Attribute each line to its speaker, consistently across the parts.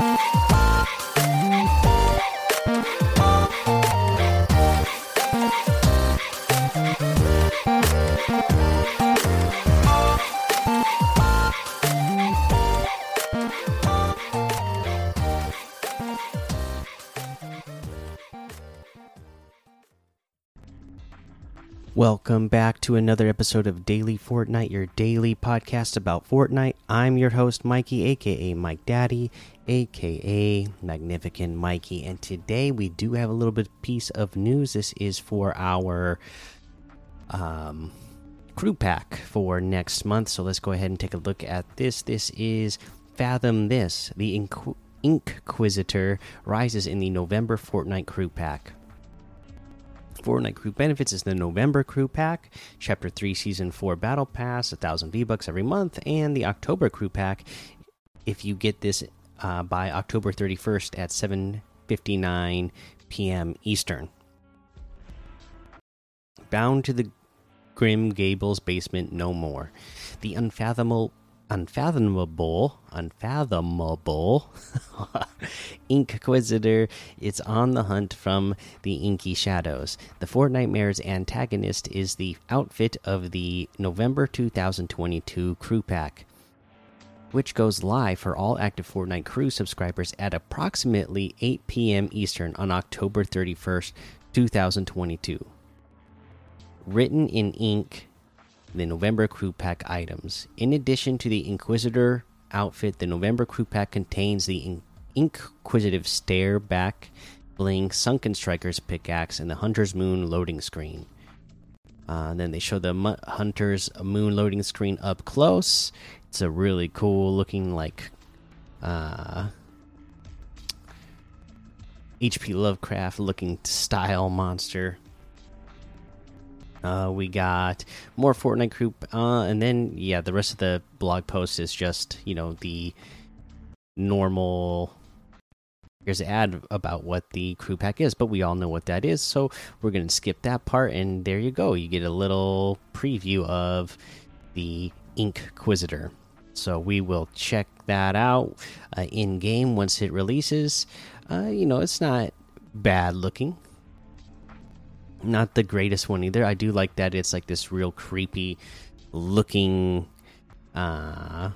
Speaker 1: 拜。Welcome back to another episode of Daily Fortnite, your daily podcast about Fortnite. I'm your host, Mikey, aka Mike Daddy, aka Magnificent Mikey, and today we do have a little bit piece of news. This is for our um, crew pack for next month. So let's go ahead and take a look at this. This is Fathom This. The Inqu Inquisitor rises in the November Fortnite crew pack. Fortnite Crew Benefits is the November Crew Pack, Chapter 3 Season 4 Battle Pass, 1000 V-Bucks every month, and the October Crew Pack if you get this uh, by October 31st at 7:59 p.m. Eastern. Bound to the Grim Gables basement no more. The unfathomable unfathomable, unfathomable Inquisitor is on the hunt from the inky shadows. The Fortnitemares antagonist is the outfit of the November 2022 crew pack, which goes live for all active Fortnite crew subscribers at approximately 8 p.m. Eastern on October 31st, 2022. Written in ink the November Crew Pack items. In addition to the Inquisitor outfit, the November Crew Pack contains the In Inquisitive Stare Back Bling Sunken Striker's pickaxe and the Hunter's Moon loading screen. Uh, then they show the Hunter's Moon loading screen up close. It's a really cool looking, like, uh, HP Lovecraft looking style monster. Uh, we got more Fortnite group, uh, and then yeah, the rest of the blog post is just you know the normal. Here's an ad about what the crew pack is, but we all know what that is, so we're gonna skip that part. And there you go, you get a little preview of the Inquisitor. So we will check that out uh, in game once it releases. Uh, you know, it's not bad looking not the greatest one either. I do like that it's like this real creepy looking uh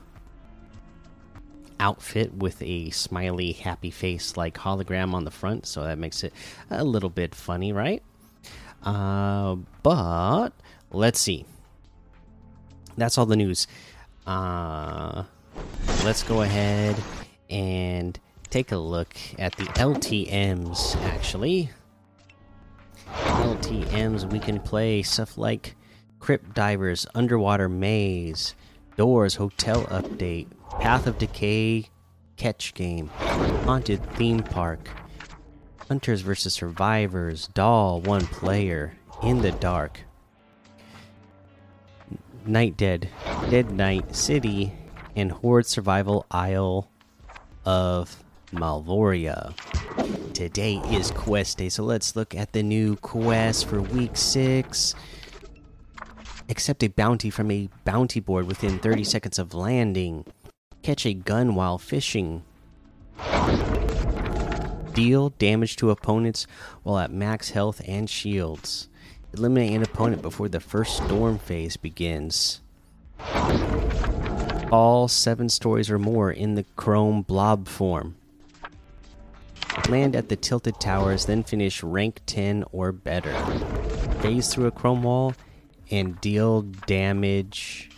Speaker 1: outfit with a smiley happy face like hologram on the front, so that makes it a little bit funny, right? Uh but let's see. That's all the news. Uh let's go ahead and take a look at the LTMs actually. LTMs, we can play stuff like Crypt Divers, Underwater Maze, Doors, Hotel Update, Path of Decay, Catch Game, Haunted Theme Park, Hunters vs. Survivors, Doll, One Player, In the Dark, Night Dead, Dead Night City, and Horde Survival Isle of Malvoria. Today is quest day, so let's look at the new quest for week six. Accept a bounty from a bounty board within 30 seconds of landing. Catch a gun while fishing. Deal damage to opponents while at max health and shields. Eliminate an opponent before the first storm phase begins. All seven stories or more in the chrome blob form land at the Tilted Towers, then finish rank 10 or better. Phase through a chrome wall and deal damage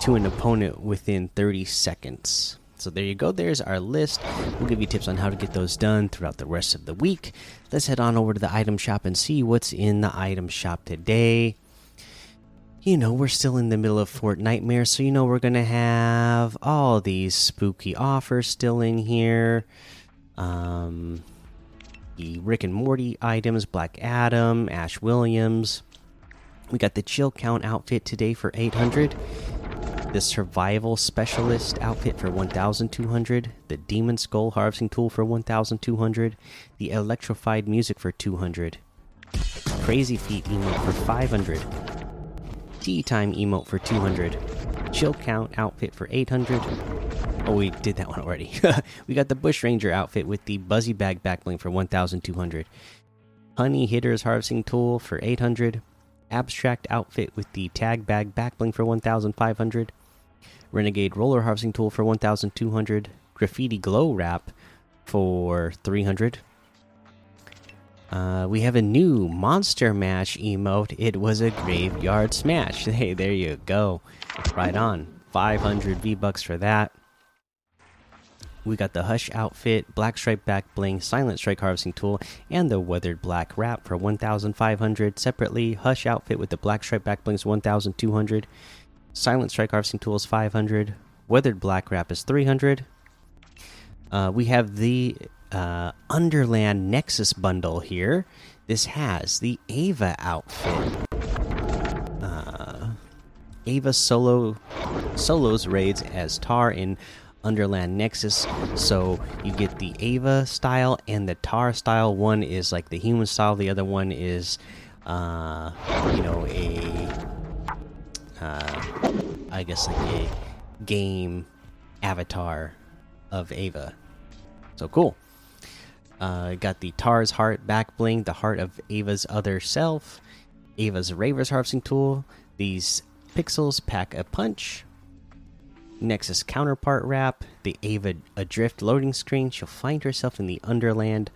Speaker 1: to an opponent within 30 seconds. So there you go. There's our list. We'll give you tips on how to get those done throughout the rest of the week. Let's head on over to the item shop and see what's in the item shop today. You know, we're still in the middle of Fortnitemares, so you know we're going to have all these spooky offers still in here um, the Rick and Morty items, Black Adam, Ash Williams. We got the Chill Count outfit today for 800. The Survival Specialist outfit for 1200. The Demon Skull Harvesting Tool for 1200. The Electrified Music for 200. Crazy Feet emote for 500. Tea Time emote for 200. Chill Count outfit for 800 Oh, we did that one already. we got the Bush Ranger outfit with the Buzzy Bag backbling for 1,200. Honey Hitter's Harvesting Tool for 800. Abstrakt outfit with the Tag Bag backbling for 1,500. Renegade Roller Harvesting Tool for 1,200. Graffiti Glow Wrap for 300. Uh, we have a new Monster Mash emote. It was a Graveyard Smash. Hey, there you go. Right on. 500 V Bucks for that. We got the Hush outfit, Black Stripe back bling, Silent Strike harvesting tool, and the Weathered Black wrap for 1,500. Separately, Hush outfit with the Black Stripe back blings 1,200. Silent Strike harvesting tool is 500. Weathered Black wrap is 300. Uh, we have the uh, Underland Nexus bundle here. This has the Ava outfit. Uh, Ava solo solos raids as Tar in Underland Nexus. So you get the Ava style and the Tar style. One is like the human style. The other one is, uh, you know, a, uh, I guess like a game avatar of Ava. So cool. Uh, got the Tar's Heart back bling, the heart of Ava's other self, Ava's Raver's harvesting tool. These pixels pack a punch. Nexus counterpart wrap, the Ava Adrift loading screen. She'll find herself in the Underland.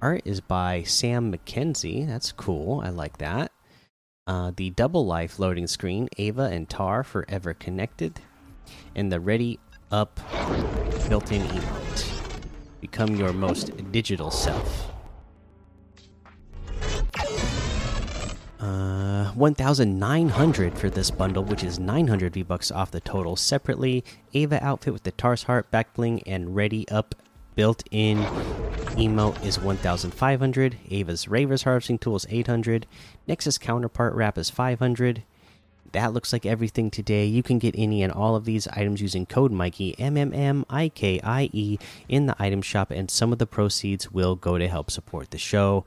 Speaker 1: Art is by Sam McKenzie. That's cool. I like that. Uh, the Double Life loading screen, Ava and Tar forever connected. And the Ready Up built in emote. Become your most digital self. Uh, 1,900 for this bundle, which is 900 V bucks off the total. Separately, Ava outfit with the Tar's Heart back bling and Ready Up built in emote is 1,500. Ava's Raver's Harvesting Tool is 800. Nexus Counterpart Wrap is 500. That looks like everything today. You can get any and all of these items using code Mikey M M M I K I E in the item shop, and some of the proceeds will go to help support the show